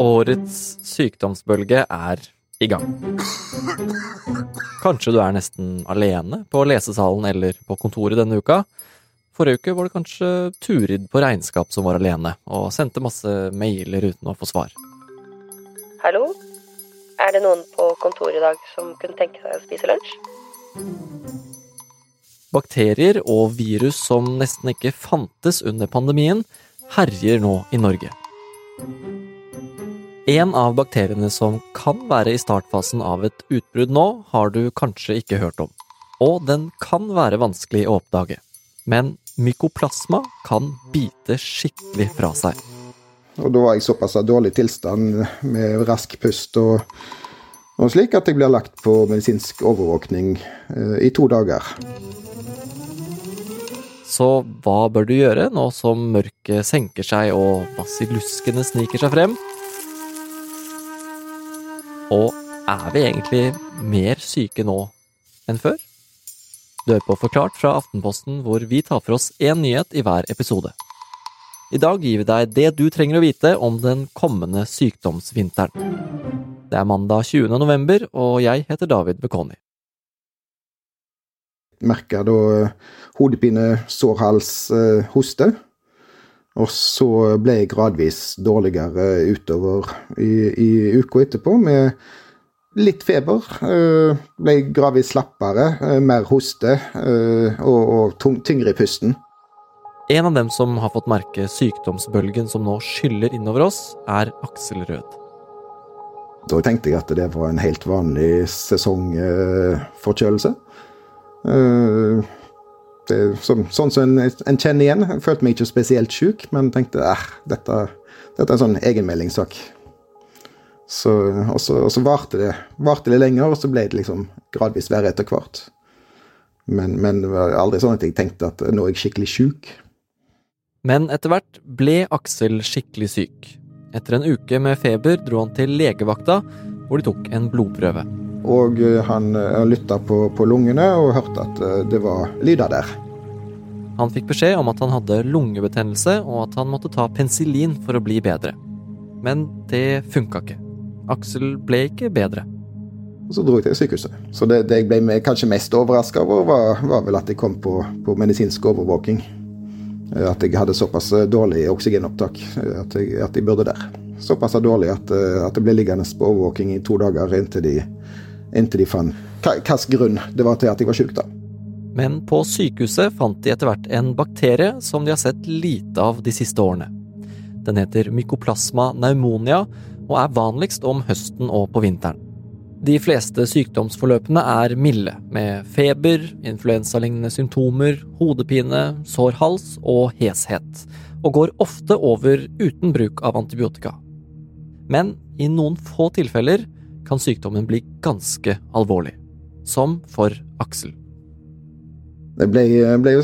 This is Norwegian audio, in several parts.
Årets sykdomsbølge er i gang. Kanskje du er nesten alene på lesesalen eller på kontoret denne uka. Forrige uke var det kanskje Turid på regnskap som var alene, og sendte masse mailer uten å få svar. Hallo? Er det noen på kontoret i dag som kunne tenke seg å spise lunsj? Bakterier og virus som nesten ikke fantes under pandemien, herjer nå i Norge. En av bakteriene som kan være i startfasen av et utbrudd nå, har du kanskje ikke hørt om. Og den kan være vanskelig å oppdage. Men mykoplasma kan bite skikkelig fra seg. Og da var jeg såpass dårlig tilstand med rask pust og, og slik at jeg blir lagt på medisinsk overvåkning eh, i to dager. Så hva bør du gjøre nå som mørket senker seg og basilluskene sniker seg frem? Og er vi egentlig mer syke nå enn før? Du hører på Forklart fra Aftenposten, hvor vi tar for oss én nyhet i hver episode. I dag gir vi deg det du trenger å vite om den kommende sykdomsvinteren. Det er mandag 20. november, og jeg heter David Bekoni. Merker da hodepine, sår hals, eh, hoste. Og så ble jeg gradvis dårligere utover i, i uka etterpå, med litt feber. Øh, ble gradvis slappere, øh, mer hoste øh, og, og tung, tyngre i pusten. En av dem som har fått merke sykdomsbølgen som nå skyller innover oss, er Aksel Rød. Da tenkte jeg at det var en helt vanlig sesongforkjølelse. Det, som, sånn som en, en, kjenner igjen. Jeg følte meg ikke spesielt sjuk, men tenkte eh, dette, dette er en sånn egenmeldingssak. Så, og så, og så varte det varte det lenger, og så ble det liksom gradvis verre etter hvert. Men, men, det var aldri sånn at jeg tenkte at nå er jeg skikkelig sjuk. Men etter hvert ble Aksel skikkelig syk. Etter en uke med feber dro han til legevakta, hvor de tok en blodprøve. Og eh, han uh, lytta på, på, lungene og hørte at uh, det var lyder der. Han fikk beskjed om at han hadde lungebetennelse, og at han måtte ta penicillin for å bli bedre. Men det funka ikke. Aksel ble ikke bedre. Så dro jeg til sykehuset. Så det, det jeg ble kanskje mest overraska over, var, var, vel at jeg kom på, på, medisinsk overvåking. At jeg hadde såpass dårlig oksygenopptak at jeg, at jeg burde der. Såpass dårlig at, at jeg ble liggende på overvåking i to dager inntil de inntil de fant hvilken grunn det var til at jeg var sjuk, da. Men på sykehuset fant de etter hvert en bakterie som de har sett lite av de siste årene. Den heter mycoplasma pneumonia og er vanligst om høsten og på vinteren. De fleste sykdomsforløpene er milde, med feber, influensalignende symptomer, hodepine, sår hals og heshet, og går ofte over uten bruk av antibiotika. Men i noen få tilfeller kan sykdommen bli ganske alvorlig. Som for Aksel. Jeg ble, ble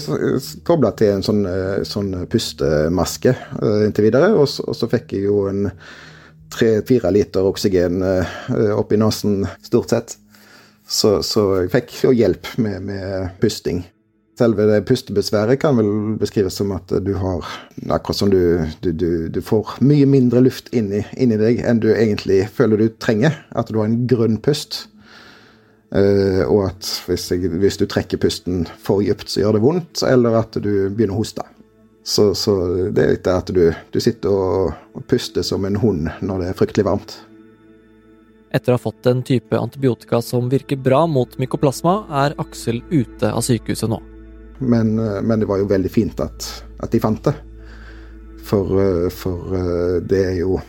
kobla til en sånn, eh, sånn pustemaske uh, inntil videre, og så, og så, fikk jeg jo en tre-fire liter oksygen uh, oppi nesen, stort sett. Så, så, jeg fikk jo hjelp med, med pusting. Selve det pustebesværet kan vel beskrives som at du har Akkurat som du, du, du, du får mye mindre luft inni, inni, deg enn du egentlig føler du trenger. At du har en grønn pust. Uh, og at hvis, jeg, hvis, du trekker pusten for dypt, så gjør det vondt. Eller at du begynner å hoste. Så, så det er litt at du, du sitter og, og puster som en hund når det er fryktelig varmt. Etter å ha fått en type antibiotika som virker bra mot mykoplasma, er Aksel ute av sykehuset nå. Men, eh, men, det var jo veldig fint at, at de fant det. For, eh, for, eh, det er jo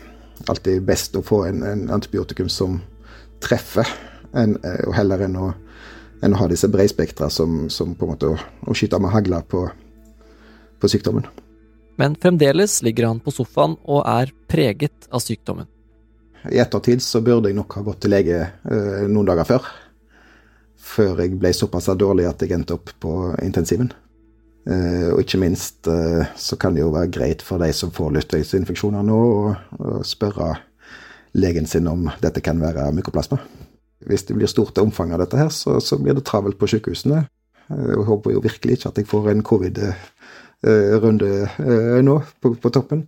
alltid best å få en, en antibiotikum som treffer, en, og heller enn å, enn å ha disse bredspektra som, som, på en måte å, å skyte med hagla på, på sykdommen. Men fremdeles ligger han på sofaen og er preget av sykdommen. I ettertid så burde jeg nok ha gått til lege eh, noen dager før før jeg ble såpass dårlig at jeg endte opp på intensiven. Uh, og ikke minst uh, så kan det jo være greit for de som får luftveisinfeksjoner nå, å spørre legen sin om dette kan være mykoplasma. Hvis det blir stort omfang av dette her, så, så blir det travelt på sykehusene. Uh, jeg håper jo virkelig ikke at jeg får en covid-runde nå på, på toppen.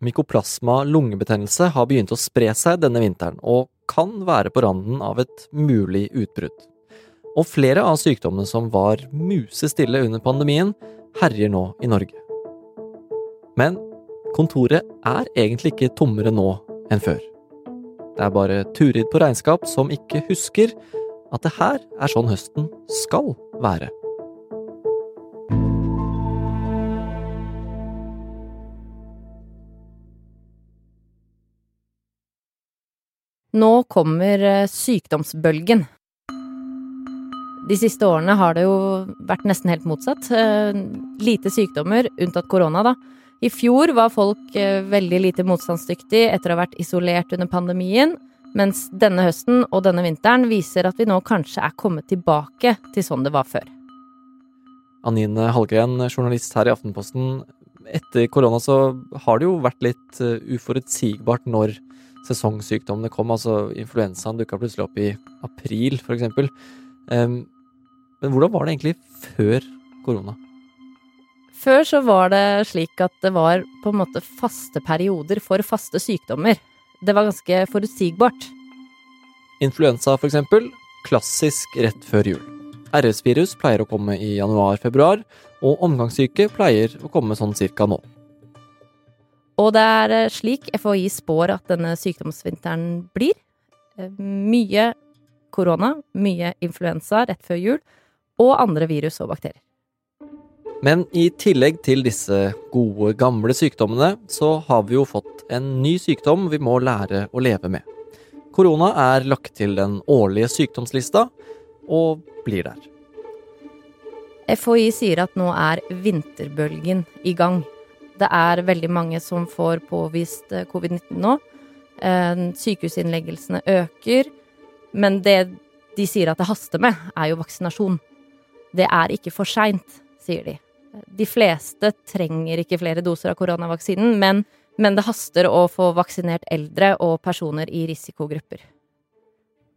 Mykoplasma lungebetennelse har begynt å spre seg denne vinteren, og kan være på randen av et mulig utbrudd. Og flere av sykdommene som var musestille under pandemien, herjer nå i Norge. Men kontoret er egentlig ikke tommere nå enn før. Det er bare Turid på regnskap som ikke husker at det her er sånn høsten skal være. Nå kommer eh, sykdomsbølgen. De siste årene har det jo vært nesten helt motsatt. Eh, lite sykdommer, unntatt korona, da. I fjor var folk eh, veldig lite motstandsdyktige etter å ha vært isolert under pandemien, mens denne høsten og denne vinteren viser at vi nå kanskje er kommet tilbake til sånn det var før. Anine Hallgren, journalist her i Aftenposten. Etter korona så har det jo vært litt uforutsigbart når sesongsykdommene kom. Altså influensaen dukka plutselig opp i april, f.eks. Um, men hvordan var det egentlig før korona? Før så var det slik at det var på en måte faste perioder for faste sykdommer. Det var ganske forutsigbart. Influensa, for eksempel. Klassisk rett før jul. RS-virus pleier å komme i januar-februar, og omgangssyke pleier å komme sånn cirka nå. Og det er eh, slik FHI spår at denne sykdomsvinteren blir. Eh, mye korona, mye influensa rett før jul, og andre virus og bakterier. Men i tillegg til disse gode, gamle sykdommene, så har vi jo fått en ny sykdom vi må lære å leve med. Korona er lagt til den årlige sykdomslista, og blir der. FHI sier at nå er vinterbølgen i gang. Det er veldig mange som får påvist eh, covid-19 nå. Eh, sykehusinnleggelsene øker. Men det de sier at det haster med, er jo vaksinasjon. Det er ikke for seint, sier de. De fleste trenger ikke flere doser av koronavaksinen, men, men det haster å få vaksinert eldre og personer i risikogrupper.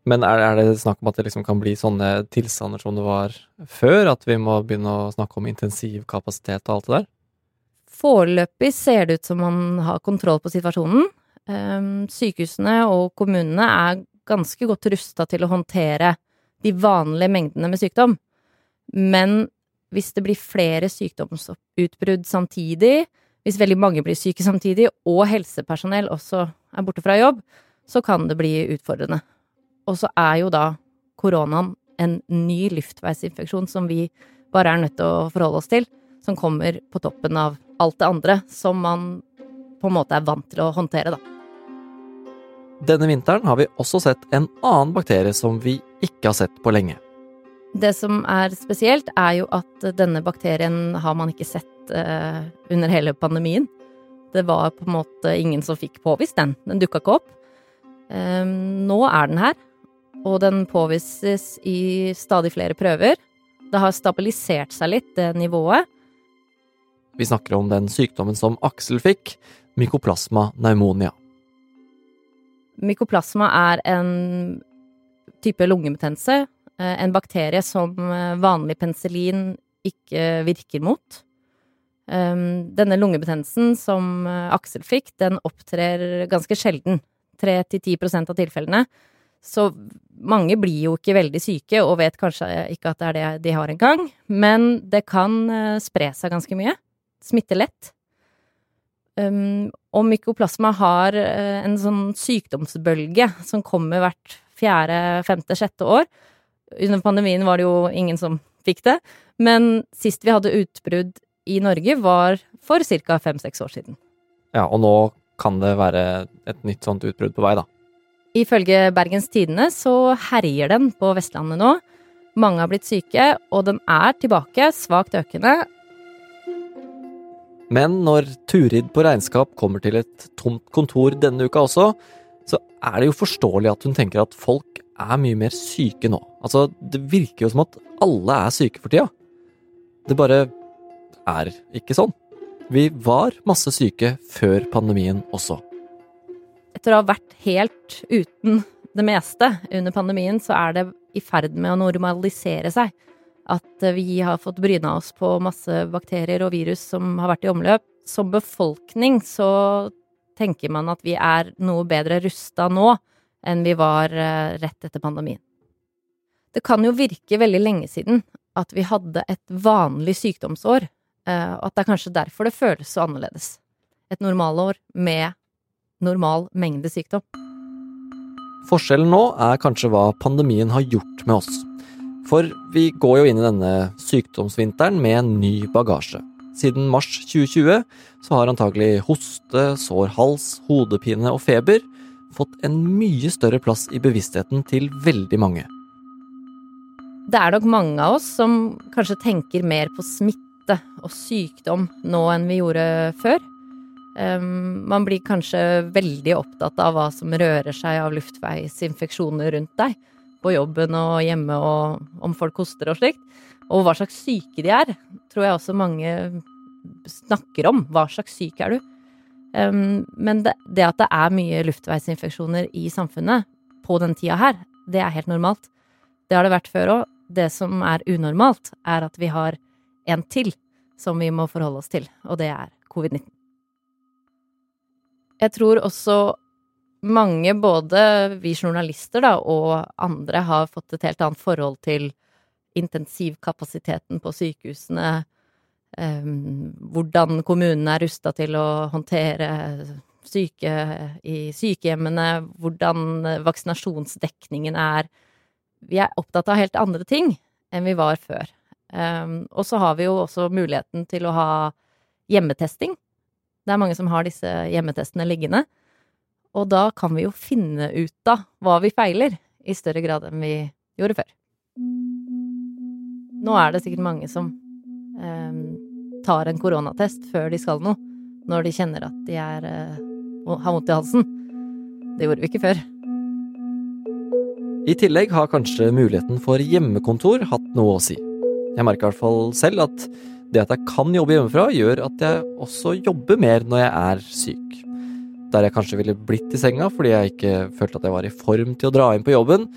Men er, er, det snakk om at det liksom kan bli sånne tilstander som det var før? At vi må begynne å snakke om intensivkapasitet og alt det der? Foreløpig ser det ut som man har kontroll på situasjonen. Ehm, sykehusene og kommunene er ganske godt rusta til å håndtere de vanlige mengdene med sykdom. Men hvis det blir flere sykdomsutbrudd samtidig, hvis veldig mange blir syke samtidig, og helsepersonell også er borte fra jobb, så kan det bli utfordrende. Og så er jo da koronaen en ny luftveisinfeksjon som vi bare er nødt til å forholde oss til, som kommer på toppen av alt det andre som man på en måte er vant til å håndtere, da. Denne vinteren har vi også sett en annen bakterie som vi ikke har sett på lenge. Det som er spesielt, er jo at denne bakterien har man ikke sett uh, under hele pandemien. Det var på en måte ingen som fikk påvist den. Den dukka ikke opp. Um, nå er den her, og den påvises i stadig flere prøver. Det har stabilisert seg litt, det nivået. Vi snakker om den sykdommen som Aksel fikk, mykoplasma pneumonia. Mykoplasma er en type lungebetennelse. Eh, en bakterie som eh, vanlig penicillin ikke virker mot. Eh, denne lungebetennelsen som Aksel fikk, den opptrer ganske sjelden. 3-10% av tilfellene. Så mange blir jo ikke veldig syke og vet kanskje ikke at det er det de har engang. Men det kan spre seg ganske mye Smitte lett. Um, og mykoplasma har en sånn sykdomsbølge som kommer hvert fjerde, femte, sjette år. Under pandemien var det jo ingen som fikk det, men sist vi hadde utbrudd i Norge, var for ca. fem-seks år siden. Ja, og nå kan det være et nytt sånt utbrudd på vei, da? Ifølge Bergens Tidende så herjer den på Vestlandet nå. Mange har blitt syke, og den er tilbake, svakt økende, men når Turid på regnskap kommer til et tomt kontor denne uka også, så er det jo forståelig at hun tenker at folk er mye mer syke nå. Altså, det virker jo som at alle er syke for tida. Det bare er ikke sånn. Vi var masse syke før pandemien også. Etter å ha vært helt uten det meste under pandemien, så er det i ferd med å normalisere seg at vi har fått bryna oss på masse bakterier og virus som har vært i omløp. Som befolkning så tenker man at vi er noe bedre rusta nå enn vi var eh, rett etter pandemien. Det kan jo virke veldig lenge siden at vi hadde et vanlig sykdomsår, eh, og at det er kanskje derfor det føles så annerledes. Et normalår med normal mengde sykdom. Forskjellen nå er kanskje hva pandemien har gjort med oss. For vi går jo inn i denne sykdomsvinteren med en ny bagasje. Siden mars 2020 så har antagelig hoste, sår hals, hodepine og feber fått en mye større plass i bevisstheten til veldig mange. Det er nok mange av oss som kanskje tenker mer på smitte og sykdom nå enn vi gjorde før. Um, man blir kanskje veldig opptatt av hva som rører seg av luftveisinfeksjoner rundt deg, på jobben og hjemme og om folk hoster og slikt. Og hva slags syke de er, tror jeg også mange snakker om. Hva slags syk er du? Um, men det, det, at det er mye luftveisinfeksjoner i samfunnet på den tida her, det er helt normalt. Det har det vært før òg. Det som er unormalt, er at vi har en til som vi må forholde oss til, og det er covid-19. Jeg tror også mange, både vi journalister da, og andre, har fått et helt annet forhold til intensivkapasiteten på sykehusene, hvordan kommunene er rusta til å håndtere syke i sykehjemmene, hvordan vaksinasjonsdekningen er. Vi er opptatt av helt andre ting enn vi var før. Um, og så har vi jo også muligheten til å ha hjemmetesting. Det er mange som har disse hjemmetestene liggende. Og da kan vi jo finne ut av hva vi feiler, i større grad enn vi gjorde før. Nå er det sikkert mange som eh, tar en koronatest før de skal noe, når de kjenner at de er, eh, har vondt i halsen. Det gjorde vi ikke før. I tillegg har kanskje muligheten for hjemmekontor hatt noe å si. Jeg merker i hvert fall selv at det at jeg kan jobbe hjemmefra, gjør at jeg også jobber mer når jeg er syk. Der jeg kanskje ville blitt i senga fordi jeg ikke følte at jeg var i form til å dra inn på jobben,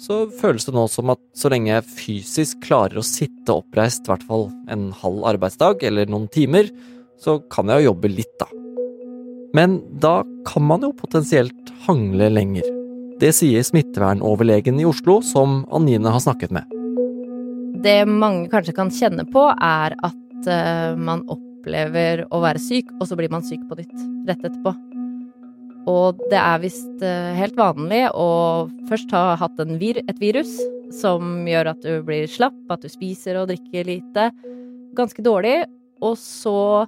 så føles det nå som at så lenge jeg fysisk klarer å sitte oppreist i hvert fall en halv arbeidsdag eller noen timer, så kan jeg jo jobbe litt, da. Men da kan man jo potensielt hangle lenger. Det sier smittevernoverlegen i Oslo, som Anine har snakket med. Det mange kanskje kan kjenne på, er at uh, man opplever å være syk, og så blir man syk på nytt rett etterpå. Og det er visst uh, helt vanlig å først ha hatt vir et virus som gjør at du blir slapp, at du spiser og drikker lite, ganske dårlig, og så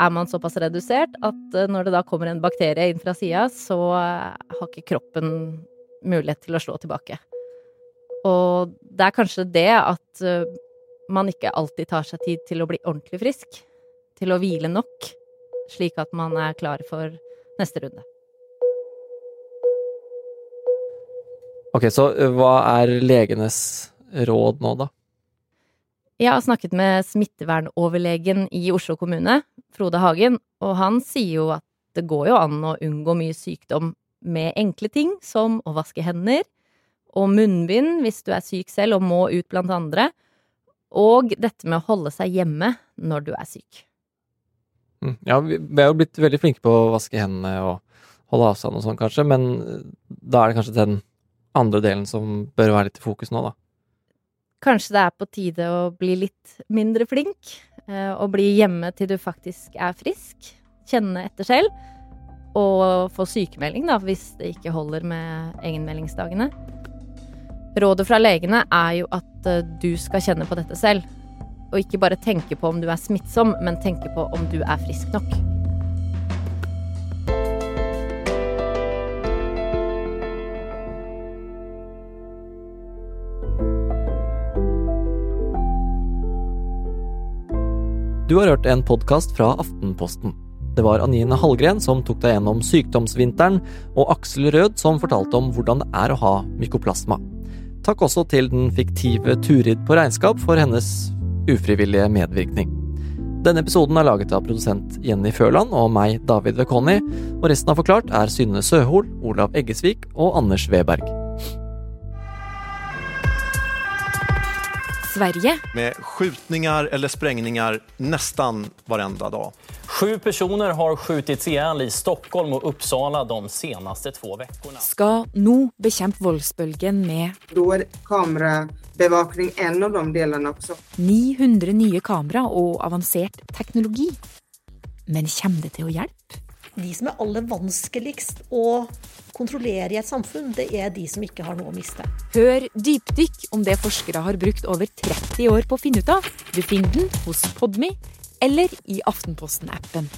er man såpass redusert at uh, når det da kommer en bakterie inn fra sida, så har ikke kroppen mulighet til å slå tilbake. Og det er kanskje det at man ikke alltid tar seg tid til å bli ordentlig frisk. Til å hvile nok, slik at man er klar for neste runde. Ok, så hva er legenes råd nå, da? Jeg har snakket med smittevernoverlegen i Oslo kommune, Frode Hagen, og han sier jo at det går jo an å unngå mye sykdom med enkle ting som å vaske hender og munnbind hvis du er syk selv og må ut blant andre, og dette med å holde seg hjemme når du er syk. Mm. Ja, vi er jo blitt veldig flinke på å vaske hendene og holde avstand og sånn, kanskje, men eh, da er det kanskje den andre delen som bør være litt i fokus nå, da. Kanskje det er på tide å bli litt mindre flink, eh, og bli hjemme til du faktisk er frisk. Kjenne etter selv. Og få sykemelding, da, hvis det ikke holder med egenmeldingsdagene. Rådet fra legene er jo at eh, du skal kjenne på dette selv. Og ikke bare tenke på om du er smittsom, men tenke på om du er frisk nok. Du har hørt en podkast fra Aftenposten. Det var Anine Hallgren som tok deg gjennom sykdomsvinteren, og Aksel Rød som fortalte om hvordan det er å ha mykoplasma. Takk også til den fiktive Turid på regnskap for hennes ufrivillige medvirkning. Denne episoden er laget av produsent Jenny Førland og meg, David Vekoni, og resten av Forklart er Synne Søhol, Olav Eggesvik og Anders Weberg. Sverige. Med skjutninger eller sprengninger nesten varenda dag. Sju personer har skjutits ihjel i Stockholm og Uppsala de seneste to ukene. Skal nå bekjempe voldsbølgen med Da er kamerabevakning en av de delene også. 900 nye kamera og avansert teknologi. Men kommer det til å hjelpe? De som er aller vanskeligst å kontrollere i et samfunn, det er de som ikke har noe å miste. Hør dypdykk om det forskere har brukt over 30 år på å finne ut av. Du finner den hos Podmy eller i Aftenposten-appen.